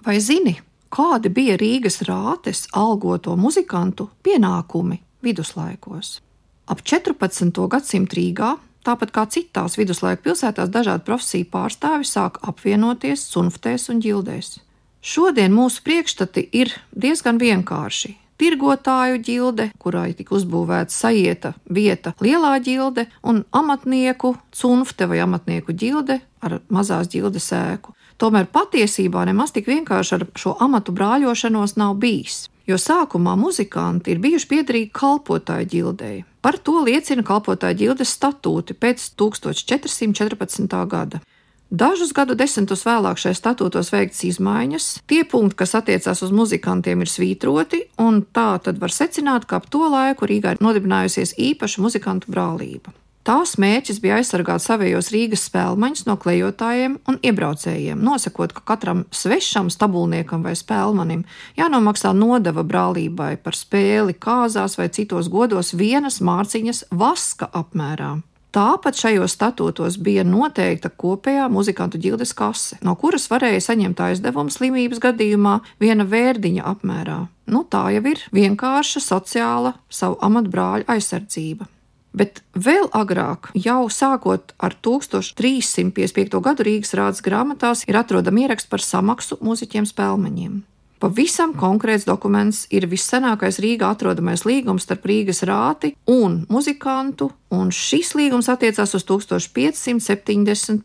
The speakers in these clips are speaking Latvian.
Vai zini, kādi bija Rīgas rātes algoto muzikantu pienākumi viduslaikos? Ap 14. gadsimtu Rīgā, tāpat kā citās viduslaiku pilsētās, dažādu profesiju pārstāvi sāk apvienoties sunftēs un ģildēs. Šodien mūsu priekšstati ir diezgan vienkārši. Tirgotāju ģilde, kurai tika uzbūvēta sajieta vieta, lielā ģilde, un amatnieku cunfte vai amatnieku ģilde ar mazās ģildes ēku. Tomēr patiesībā nemaz tik vienkārši ar šo amatu brāļošanos nav bijis. Jo sākumā muzikanti ir bijuši piederīgi kalpotāju ģildei. Par to liecina kalpotāju ģildes statūti pēc 1414. gada. Dažus gadu desmitus vēlāk šajā statūtos veikts izmaiņas. Tie punkti, kas attiecās uz muzikantiem, ir svītroti, un tā tad var secināt, ka ap to laiku Rīgā ir nodibinājusies īpaša muzikantu brālība. Tās mērķis bija aizsargāt savējos Rīgas spēlmaņus no klejotājiem un iebraucējiem, nosakot, ka katram svešam stabulniekam vai spēlmanim jānomaksā nodeva brālībai par spēli kāzās vai citos godos vienas mārciņas vaska apmērā. Tāpat šajos statūtos bija noteikta kopējā muzikantu ģildes kase, no kuras varēja saņemt aizdevumu slimības gadījumā viena vērdiņa apmērā. Nu, tā jau ir vienkārša sociāla savu amatbrāļu aizsardzība. Bet vēl agrāk, jau sākot ar 1355. gadu Rīgas rādas grāmatās, ir atrodama ieraksts par samaksu mūziķiem spēlmeņiem. Pavisam konkrēts dokuments ir vissenākais Rīgā atrodamais līgums starp Rīgas rāti un muzikantu, un šis līgums attiecās uz 1575.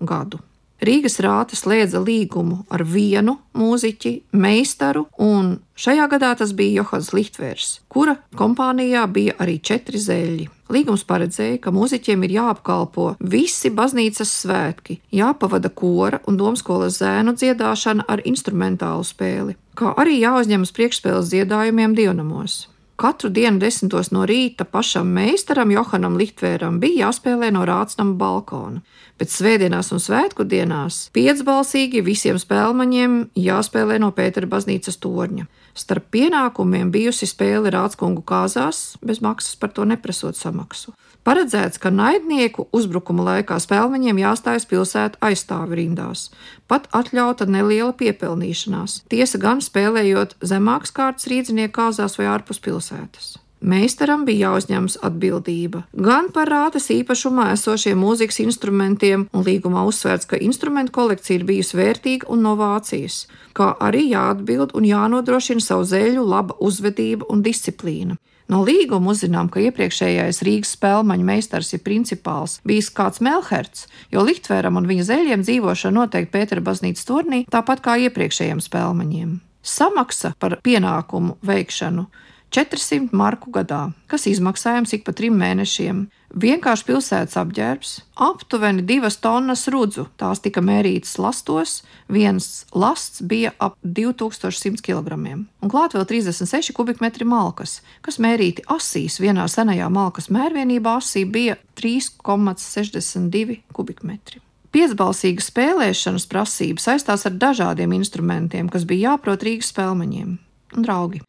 gadu. Rīgas rāta slēdza līgumu ar vienu mūziķi, meistaru, un šajā gadā tas bija Johans Lichtvērs, kura kompānijā bija arī četri zeļi. Līgums paredzēja, ka mūziķiem ir jāapkalpo visi baznīcas svētki, jāpavada kora un domskolas zēnu dziedāšana ar instrumentālu spēli, kā arī jāuzņemas priekšspēles dziedājumiem dievnamos. Katru dienu desmitos no rīta pašam meistaram Johanam Lichtvēram bija jāspēlē no rācnama balkona. Pēc svētdienās un svētku dienās piecbalsīgi visiem spēlmaņiem jāspēlē no Pētera baznīcas torņa. Starp pienākumiem bijusi spēle Rādskungu kāzās, bez maksas par to neprasot samaksu. Paredzēts, ka naidnieku uzbrukuma laikā spēlmeņiem jāstājas pilsētu aizstāvi rindās. Pat atļauta neliela piepelnīšanās, tiesa gan spēlējot zemākas kārtas rīdzinieku kāzās vai ārpus pilsētas. Meistaram bija jāuzņemas atbildība gan par rātas īpašumā esošiem mūzikas instrumentiem, un līgumā uzsvērts, ka instrumentu kolekcija ir bijusi vērtīga un no Vācijas, kā arī jāatbild un jānodrošina savu zēļu laba uzvedība un disciplīna. No līguma uzzinām, ka iepriekšējais Rīgas spēļmaņa meistars ir principāls bijis kāds Melherts, jo Lihtvēram un viņa zeļiem dzīvošana noteikti Pētera baznīcas turnī, tāpat kā iepriekšējiem spēļmaņiem. Samaksa par pienākumu veikšanu 400 marku gadā, kas izmaksājams ik pa trim mēnešiem. Vienkārši pilsētas apģērbs, aptuveni divas tonnas rudzu, tās tika mērītas lastos, viens lasts bija ap 2100 kg, un klāt vēl 36 kubikmetri malkas, kas mērīti asīs vienā senajā malkas mērvienībā asī bija 3,62 kubikmetri. Piecbalsīga spēlēšanas prasība saistās ar dažādiem instrumentiem, kas bija jāprot Rīgas spēlmeņiem un draugi.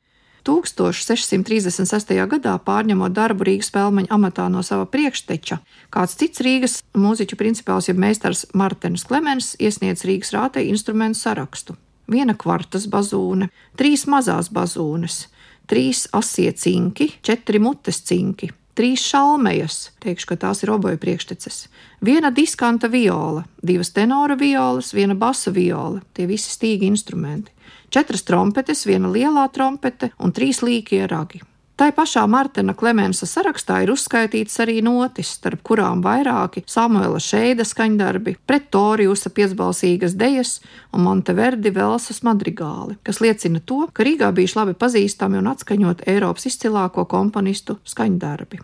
1636. gadā pārņemot darbu Rīgas spēļmaņa amatā no sava priekšteča, kāds cits Rīgas mūziķu principāls, jeb meistars Martins Klemens, iesniedz Rīgas rātei instrumentu sarakstu. Viena kvartas bazūne, trīs mazās bazūnes, trīs asie cinki, četri mutes cinki, trīs šalmejas, teikšu, ka tās ir oboju priekšteces, viena diskanta viola, divas tenora violas, viena basa viola, tie visi stīgi instrumenti, četras trompetes, viena lielā trompete un trīs līkie ragi. Tā pašā Martina Klemensa sarakstā ir uzskaitīts arī notis, starp kurām vairāki Samuela Šeida skaņdarbi, Pretoriusa piecbalsīgas dejas un Monteverdi Velsas madrigāli, kas liecina to, ka Rīgā bijuši labi pazīstami un atskaņot Eiropas izcilāko komponistu skaņdarbi.